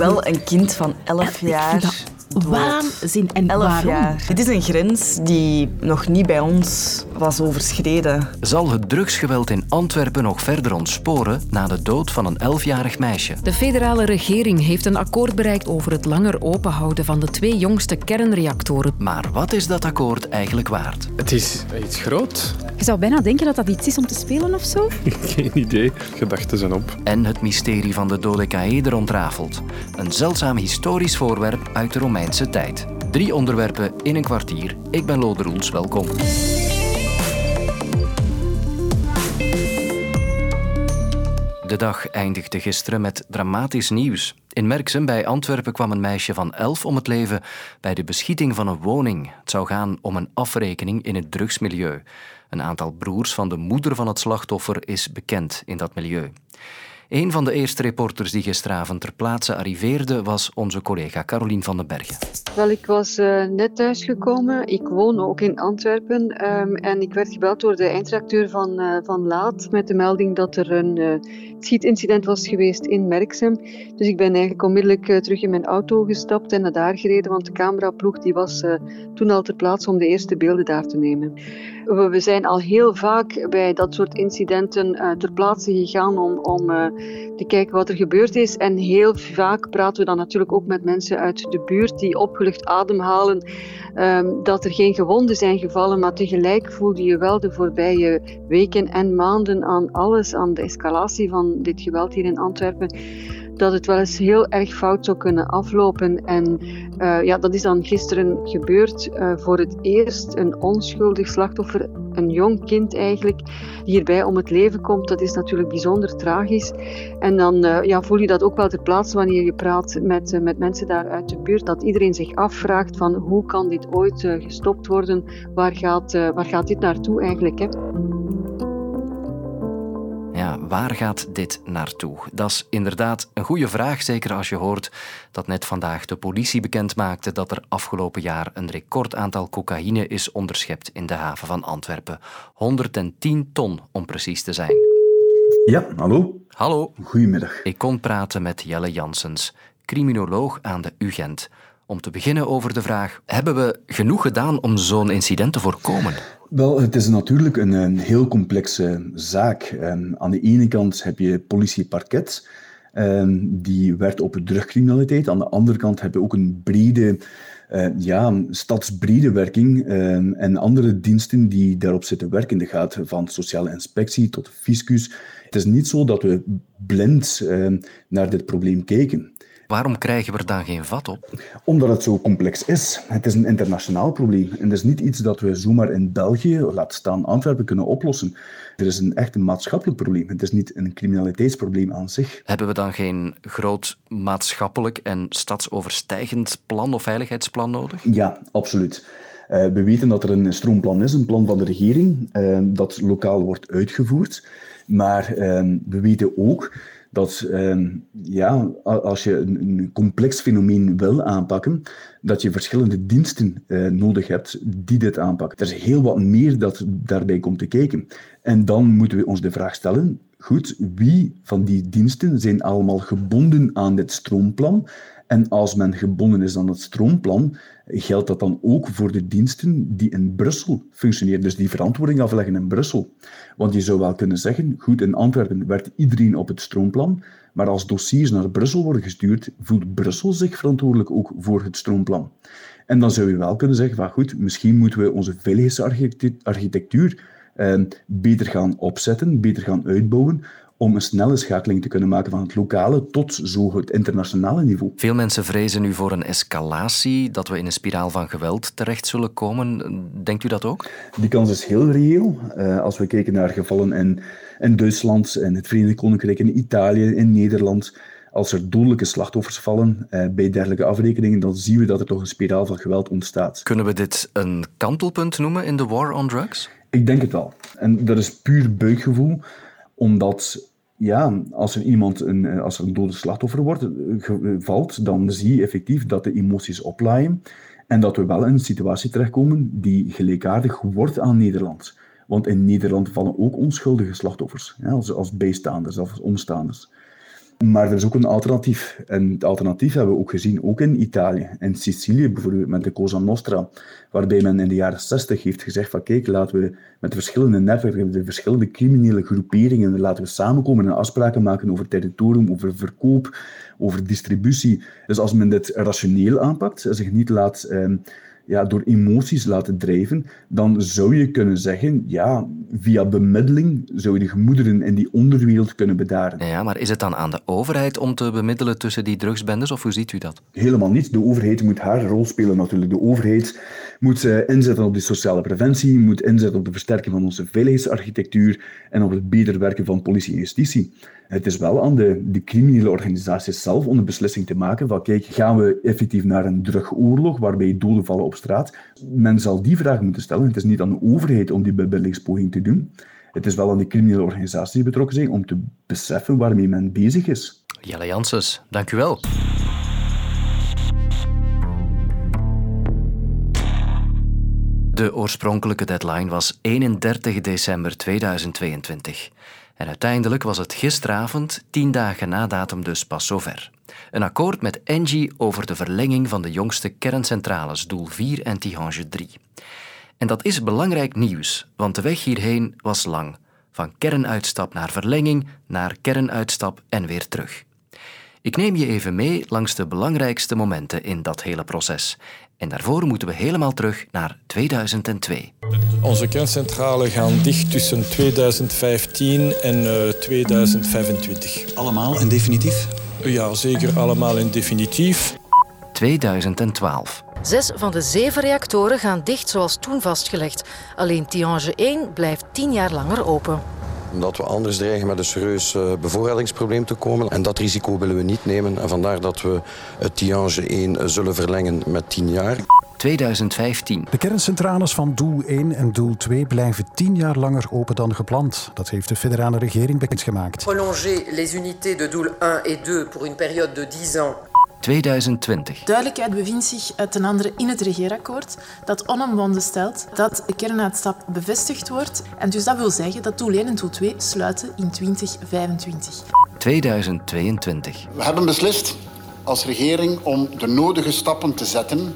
wel een kind van 11 jaar. Waanzin. En 11 waarom? jaar. Dit is een grens die nog niet bij ons was overschreden. Zal het drugsgeweld in Antwerpen nog verder ontsporen na de dood van een 11-jarig meisje? De federale regering heeft een akkoord bereikt over het langer openhouden van de twee jongste kernreactoren. Maar wat is dat akkoord eigenlijk waard? Het is iets groot. Je zou bijna denken dat dat iets is om te spelen of zo. Geen idee. Gedachten zijn op. En het mysterie van de dodecaëder ontrafeld. Een zeldzaam historisch voorwerp uit de Tijd. Drie onderwerpen in een kwartier. Ik ben Lode Roels, welkom. De dag eindigde gisteren met dramatisch nieuws. In Merksem bij Antwerpen kwam een meisje van 11 om het leven bij de beschieting van een woning. Het zou gaan om een afrekening in het drugsmilieu. Een aantal broers van de moeder van het slachtoffer is bekend in dat milieu. Een van de eerste reporters die gisteravond ter plaatse arriveerde was onze collega Carolien van den Bergen. Wel, ik was eh, net thuisgekomen. Ik woon ook in Antwerpen. ehm, en ik werd gebeld door de eindredacteur van, eh, van Laat met de melding dat er een eh, schietincident was geweest in Merksem. Dus ik ben eigenlijk onmiddellijk terug in mijn auto gestapt en naar daar gereden, want de cameraploeg die was toen al ter plaatse om de eerste beelden daar te nemen. We, we zijn al heel vaak bij dat soort incidenten ter plaatse gegaan om, om te kijken wat er gebeurd is. En heel vaak praten we dan natuurlijk ook met mensen uit de buurt die opgelucht ademhalen ehm, dat er geen gewonden zijn gevallen, maar tegelijk voelde je wel de voorbije weken en maanden aan alles, aan de escalatie van dit geweld hier in Antwerpen, dat het wel eens heel erg fout zou kunnen aflopen. En eh, ja, dat is dan gisteren gebeurd. Eh, voor het eerst een onschuldig slachtoffer, een jong kind eigenlijk, die hierbij om het leven komt. Dat is natuurlijk bijzonder tragisch. En dan eh, ja, voel je dat ook wel ter plaatse wanneer je praat met, met mensen daar uit de buurt. Dat iedereen zich afvraagt van hoe kan dit ooit gestopt worden? Waar gaat, waar gaat dit naartoe eigenlijk? Hè? Ja, waar gaat dit naartoe? Dat is inderdaad een goede vraag, zeker als je hoort dat net vandaag de politie bekend maakte dat er afgelopen jaar een recordaantal cocaïne is onderschept in de haven van Antwerpen. 110 ton, om precies te zijn. Ja, hallo. Hallo, Goedemiddag. ik kon praten met Jelle Janssens, criminoloog aan de UGent. Om te beginnen over de vraag: hebben we genoeg gedaan om zo'n incident te voorkomen? Wel, het is natuurlijk een, een heel complexe zaak. Ehm, aan de ene kant heb je politie-parket, ehm, die werkt op drugcriminaliteit. Aan de andere kant heb je ook een brede, eh, ja, stadsbrede werking ehm, en andere diensten die daarop zitten werken. Dat gaat van sociale inspectie tot fiscus. Het is niet zo dat we blind naar dit probleem kijken. Waarom krijgen we er dan geen vat op? Omdat het zo complex is. Het is een internationaal probleem. En het is niet iets dat we zomaar in België, laat staan Antwerpen, kunnen oplossen. Er is een echt een maatschappelijk probleem. Het is niet een criminaliteitsprobleem aan zich. Hebben we dan geen groot maatschappelijk en stadsoverstijgend plan of veiligheidsplan nodig? Ja, absoluut. Eh, we weten dat er een stroomplan is, een plan van de regering, eh, dat lokaal wordt uitgevoerd. Maar eh, we weten ook dat eh, ja, als je een, een complex fenomeen wil aanpakken, dat je verschillende diensten eh, nodig hebt die dit aanpakken. Er is heel wat meer dat daarbij komt te kijken. En dan moeten we ons de vraag stellen, goed, wie van die diensten zijn allemaal gebonden aan dit stroomplan? En als men gebonden is aan het stroomplan, geldt dat dan ook voor de diensten die in Brussel functioneren, dus die verantwoording afleggen in Brussel. Want je zou wel kunnen zeggen, goed, in Antwerpen werkt iedereen op het stroomplan, maar als dossiers naar Brussel worden gestuurd, voelt Brussel zich verantwoordelijk ook voor het stroomplan. En dan zou je wel kunnen zeggen, van goed, misschien moeten we onze veiligheidsarchitectuur eh, beter gaan opzetten, beter gaan uitbouwen, om een snelle schakeling te kunnen maken van het lokale tot zo het internationale niveau. Veel mensen vrezen nu voor een escalatie, dat we in een spiraal van geweld terecht zullen komen. Denkt u dat ook? Die kans is heel reëel. Eh, als we kijken naar gevallen in, in Duitsland, in het Verenigd Koninkrijk, in Italië, in Nederland. Als er dodelijke slachtoffers vallen eh, bij dergelijke afrekeningen, dan zien we dat er toch een spiraal van geweld ontstaat. Kunnen we dit een kantelpunt noemen in de war on drugs? Ik denk het wel. En dat is puur buikgevoel, omdat ja, als er iemand een, eh, als er een dode slachtoffer wordt, eh, ge- valt, dan zie je effectief dat de emoties oplaaien en dat we wel in een situatie terechtkomen die gelijkaardig wordt aan Nederland. Want in Nederland vallen ook onschuldige slachtoffers, ja, als, als bijstaanders als omstaanders. Maar er is ook een alternatief. En het alternatief hebben we ook gezien, ook in Italië. In Sicilië bijvoorbeeld, met de Cosa Nostra, waarbij men in de jaren 60 heeft gezegd van kijk, laten we met de verschillende netwerken, de verschillende criminele groeperingen, laten we samenkomen en afspraken maken over territorium, over verkoop, over distributie. Dus als men dit rationeel aanpakt, zich niet laat... Eh, ja, door emoties laten drijven, dan zou je kunnen zeggen, ja, via bemiddeling zou je de gemoederen in die onderwereld kunnen bedaren. Ja, maar is het dan aan de overheid om te bemiddelen tussen die drugsbendes, of hoe ziet u dat? Helemaal niet. De overheid moet haar rol spelen natuurlijk. De overheid moet uh, inzetten op die sociale preventie, moet inzetten op de versterking van onze veiligheidsarchitectuur en op het beter werken van politie en justitie. Het is wel aan de, de criminele organisaties zelf om de beslissing te maken van kijk, gaan we effectief naar een drugoorlog waarbij doden vallen op straat? Men zal die vraag moeten stellen. Het is niet aan de overheid om die bebillingspoging te doen. Het is wel aan de criminele organisaties die betrokken zijn om te beseffen waarmee men bezig is. Jelle Janssens, dank u wel. De oorspronkelijke deadline was 31 december 2022. En uiteindelijk was het gisteravond, tien dagen na datum dus pas zover. Een akkoord met Engie over de verlenging van de jongste kerncentrales Doel 4 en Tihange 3. En dat is belangrijk nieuws, want de weg hierheen was lang. Van kernuitstap naar verlenging, naar kernuitstap en weer terug. Ik neem je even mee langs de belangrijkste momenten in dat hele proces. En daarvoor moeten we helemaal terug naar 2002. Onze kerncentrale gaan dicht tussen 2015 en uh, 2025. Allemaal in definitief? Ja, zeker allemaal in definitief. 2012. Zes van de zeven reactoren gaan dicht zoals toen vastgelegd. Alleen Tihange 1 blijft tien jaar langer open omdat we anders dreigen met een serieus uh, bevoorradingsprobleem te komen. En dat risico willen we niet nemen. En vandaar dat we het Tiange 1 zullen verlengen met 10 jaar. 2015. De kerncentrales van Doel 1 en Doel 2 blijven 10 jaar langer open dan gepland. Dat heeft de federale regering bekendgemaakt. Prolonger les unités de Doel 1 et 2 pour une période de 10 ans 2020. Duidelijkheid bevindt zich uit ten andere in het regeerakkoord dat onomwonden stelt dat de kernuitstap bevestigd wordt. En dus dat wil zeggen dat Doel 1 en Doel 2 sluiten in 2025. 2022. We hebben beslist als regering om de nodige stappen te zetten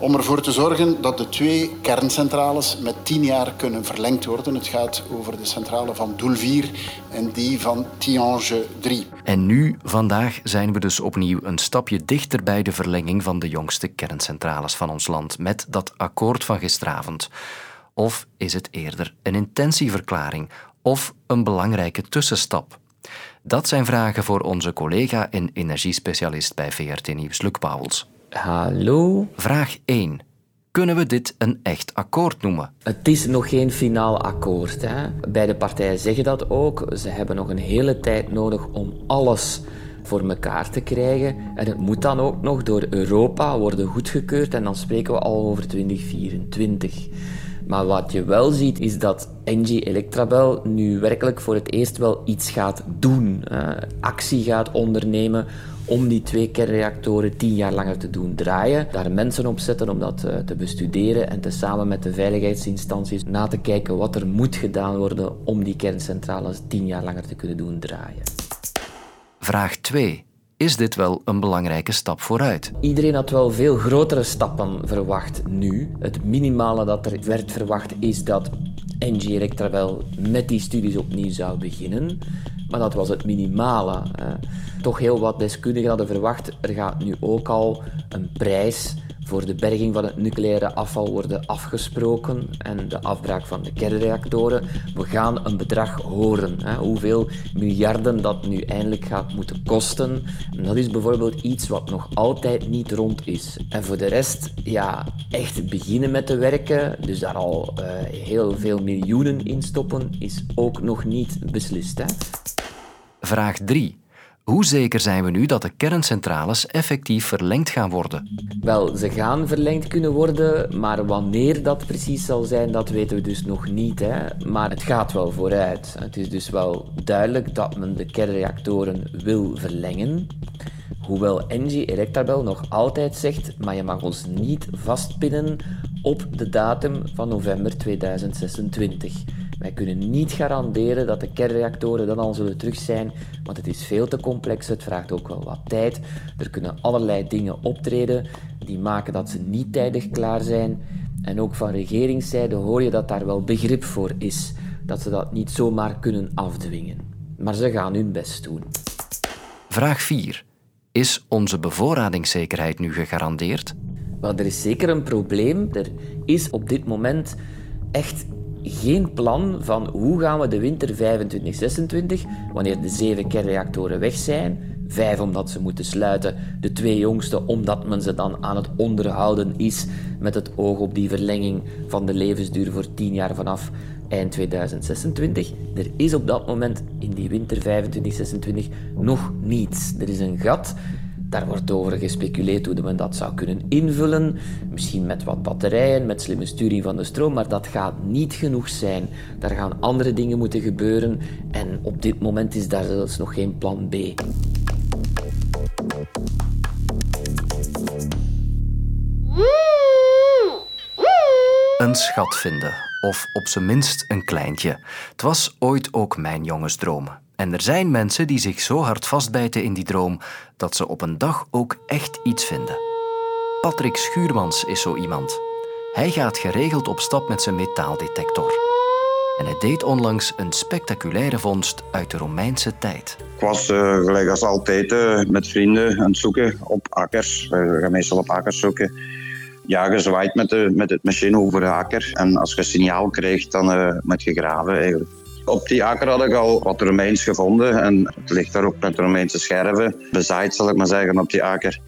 om ervoor te zorgen dat de twee kerncentrales met tien jaar kunnen verlengd worden. Het gaat over de centrale van Doel 4 en die van Tiange 3. En nu, vandaag, zijn we dus opnieuw een stapje dichter bij de verlenging van de jongste kerncentrales van ons land met dat akkoord van gisteravond. Of is het eerder een intentieverklaring of een belangrijke tussenstap? Dat zijn vragen voor onze collega en energiespecialist bij VRT Nieuws, Luc Pauwels. Hallo. Vraag 1. Kunnen we dit een echt akkoord noemen? Het is nog geen finaal akkoord. Hè? Beide partijen zeggen dat ook. Ze hebben nog een hele tijd nodig om alles voor elkaar te krijgen. En het moet dan ook nog door Europa worden goedgekeurd en dan spreken we al over 2024. Maar wat je wel ziet is dat Engie Electrabel nu werkelijk voor het eerst wel iets gaat doen. actie gaat ondernemen om die twee kernreactoren tien jaar langer te doen draaien. Daar mensen op zetten om dat eh, te bestuderen en te samen met de veiligheidsinstanties na te kijken wat er moet gedaan worden om die kerncentrales tien jaar langer te kunnen doen draaien. Vraag 2. Is dit wel een belangrijke stap vooruit? Iedereen had wel veel grotere stappen verwacht nu. Het minimale dat er werd verwacht is dat NG Electra wel met die studies opnieuw zou beginnen. Maar dat was het minimale. Toch heel wat deskundigen hadden verwacht. Er gaat nu ook al een prijs voor de berging van het nucleaire afval worden afgesproken en de afbraak van de kernreactoren. We gaan een bedrag horen. Hè, hoeveel miljarden dat nu eindelijk gaat moeten kosten. En dat is bijvoorbeeld iets wat nog altijd niet rond is. En voor de rest, ja, echt beginnen met te werken, dus daar al uh, heel veel miljoenen in stoppen, is ook nog niet beslist. Hè. Vraag 3. Hoe zeker zijn we nu dat de kerncentrales effectief verlengd gaan worden? Wel, ze gaan verlengd kunnen worden, maar wanneer dat precies zal zijn, dat weten we dus nog niet. Hè? Maar het gaat wel vooruit. Het is dus wel duidelijk dat men de kernreactoren wil verlengen. Hoewel Engie Electrabel nog altijd zegt, maar je mag ons niet vastpinnen op de datum van november 2026. Wij kunnen niet garanderen dat de kernreactoren dan al zullen terug zijn, want het is veel te complex. Het vraagt ook wel wat tijd. Er kunnen allerlei dingen optreden die maken dat ze niet tijdig klaar zijn. En ook van regeringszijde hoor je dat daar wel begrip voor is, dat ze dat niet zomaar kunnen afdwingen. Maar ze gaan hun best doen. Vraag 4. Is onze bevoorradingszekerheid nu gegarandeerd? Wel, er is zeker een probleem. Er is op dit moment echt geen plan van hoe gaan we de winter 25-26, wanneer de zeven kernreactoren weg zijn, vijf omdat ze moeten sluiten, de twee jongste omdat men ze dan aan het onderhouden is met het oog op die verlenging van de levensduur voor tien jaar vanaf eind 2026. Er is op dat moment in die winter 25-26 nog niets. Er is een gat daar wordt over gespeculeerd hoe men dat zou kunnen invullen. Misschien met wat batterijen, met slimme sturing van de stroom, maar dat gaat niet genoeg zijn. Daar gaan andere dingen moeten gebeuren en op dit moment is daar zelfs nog geen plan B. Een schat vinden, of op zijn minst een kleintje. Het was ooit ook mijn jongensdroom. En er zijn mensen die zich zo hard vastbijten in die droom dat ze op een dag ook echt iets vinden. Patrick Schuurmans is zo iemand. Hij gaat geregeld op stap met zijn metaaldetector. En hij deed onlangs een spectaculaire vondst uit de Romeinse tijd. Ik was uh, gelijk als altijd uh, met vrienden aan het zoeken op akkers. We gaan meestal op akkers zoeken. Ja, je zwaait met, de, met het machine over de akker. En als je signaal krijgt, dan uh, moet je graven eigenlijk. Op die akker had ik al wat Romeins gevonden. En het ligt daar ook met Romeinse scherven. Bezaaid, zal ik maar zeggen, op die akker.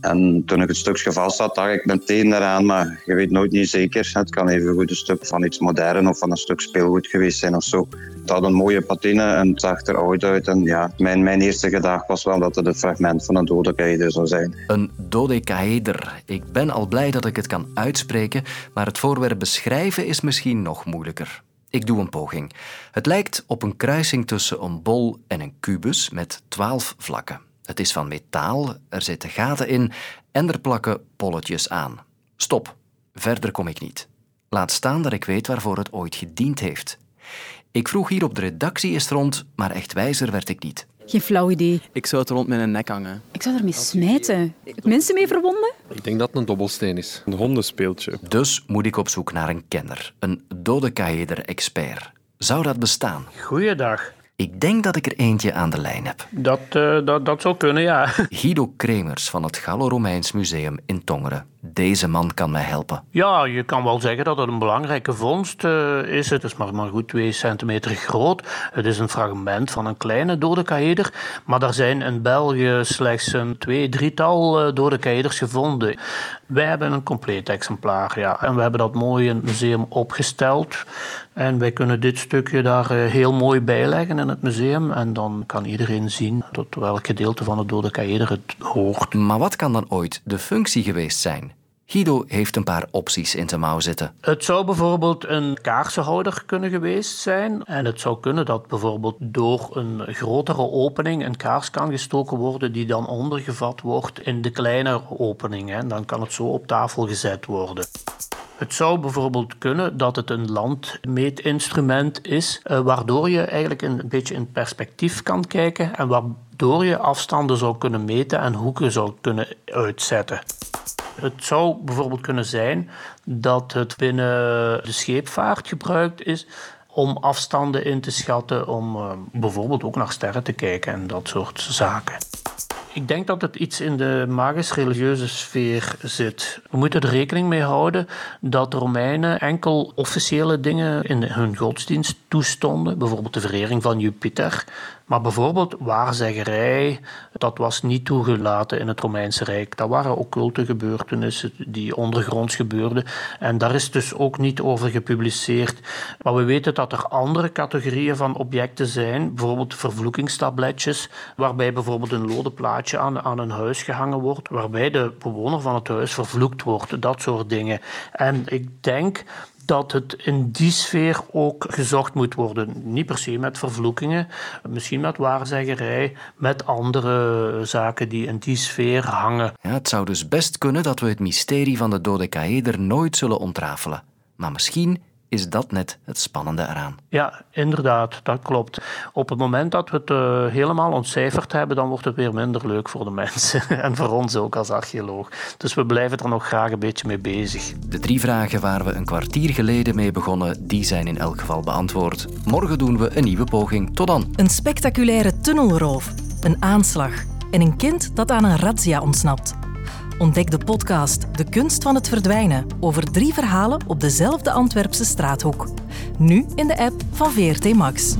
En toen ik het stukje vast had, dacht ik meteen eraan, maar je weet nooit niet zeker. Het kan even goed een stuk van iets modern of van een stuk speelgoed geweest zijn of zo. Het had een mooie patine en het zag er oud uit. En ja, mijn, mijn eerste gedachte was wel dat het een fragment van een dodecaeder zou zijn. Een dodecaeder. Ik ben al blij dat ik het kan uitspreken, maar het voorwerp beschrijven is misschien nog moeilijker. Ik doe een poging. Het lijkt op een kruising tussen een bol en een kubus met twaalf vlakken. Het is van metaal, er zitten gaten in en er plakken polletjes aan. Stop. Verder kom ik niet. Laat staan dat ik weet waarvoor het ooit gediend heeft. Ik vroeg hier op de redactie eens rond, maar echt wijzer werd ik niet. Geen flauw idee. Ik zou het rond mijn nek hangen. Ik zou ermee smijten. Mensen mee verwonden? Ik denk dat het een dobbelsteen is. Een hondenspeeltje. Dus moet ik op zoek naar een kenner, een dodecaeder-expert. Zou dat bestaan? Goeiedag. Ik denk dat ik er eentje aan de lijn heb. Dat, uh, dat, dat zou kunnen, ja. Guido Kremers van het Gallo-Romeins Museum in Tongeren. Deze man kan mij helpen. Ja, je kan wel zeggen dat het een belangrijke vondst uh, is. Het is maar, maar goed 2 centimeter groot. Het is een fragment van een kleine dodecaeder. Maar er zijn in België slechts een twee, drietal uh, dodecaeders gevonden. Wij hebben een compleet exemplaar, ja. En we hebben dat mooi in het museum opgesteld. En wij kunnen dit stukje daar heel mooi bijleggen in het museum. En dan kan iedereen zien tot welk gedeelte van het dodecaeder het hoort. Maar wat kan dan ooit de functie geweest zijn? Guido heeft een paar opties in zijn mouw zitten. Het zou bijvoorbeeld een kaarsenhouder kunnen geweest zijn. En het zou kunnen dat bijvoorbeeld door een grotere opening een kaars kan gestoken worden die dan ondergevat wordt in de kleinere opening. En dan kan het zo op tafel gezet worden. Het zou bijvoorbeeld kunnen dat het een landmeetinstrument is, waardoor je eigenlijk een beetje in perspectief kan kijken en waardoor je afstanden zou kunnen meten en hoeken zou kunnen uitzetten. Het zou bijvoorbeeld kunnen zijn dat het binnen de scheepvaart gebruikt is om afstanden in te schatten, om uh, bijvoorbeeld ook naar sterren te kijken en dat soort zaken. Ik denk dat het iets in de magisch-religieuze sfeer zit. We moeten er rekening mee houden dat de Romeinen enkel officiële dingen in hun godsdienst toestonden, bijvoorbeeld de verering van Jupiter. Maar bijvoorbeeld waarzeggerij, dat was niet toegelaten in het Romeinse Rijk. Dat waren occulte gebeurtenissen die ondergronds gebeurden. En daar is dus ook niet over gepubliceerd. Maar we weten dat er andere categorieën van objecten zijn, bijvoorbeeld vervloekingstabletjes, waarbij bijvoorbeeld een lode plaatje aan, aan een huis gehangen wordt, waarbij de bewoner van het huis vervloekt wordt, dat soort dingen. En ik denk dat het in die sfeer ook gezocht moet worden. Niet per se met vervloekingen, misschien met waarzeggerij, met andere zaken die in die sfeer hangen. Ja, het zou dus best kunnen dat we het mysterie van de dodecaeder nooit zullen ontrafelen. Maar misschien is dat net het spannende eraan. Ja, inderdaad, dat klopt. Op het moment dat we het uh, helemaal ontcijferd hebben, dan wordt het weer minder leuk voor de mensen. en voor ons ook als archeoloog. Dus we blijven er nog graag een beetje mee bezig. De drie vragen waar we een kwartier geleden mee begonnen, die zijn in elk geval beantwoord. Morgen doen we een nieuwe poging. Tot dan. Een spectaculaire tunnelroof, een aanslag en een kind dat aan een razzia ontsnapt. Ontdek de podcast De Kunst van het Verdwijnen over drie verhalen op dezelfde Antwerpse straathoek. Nu in de app van VRT Max.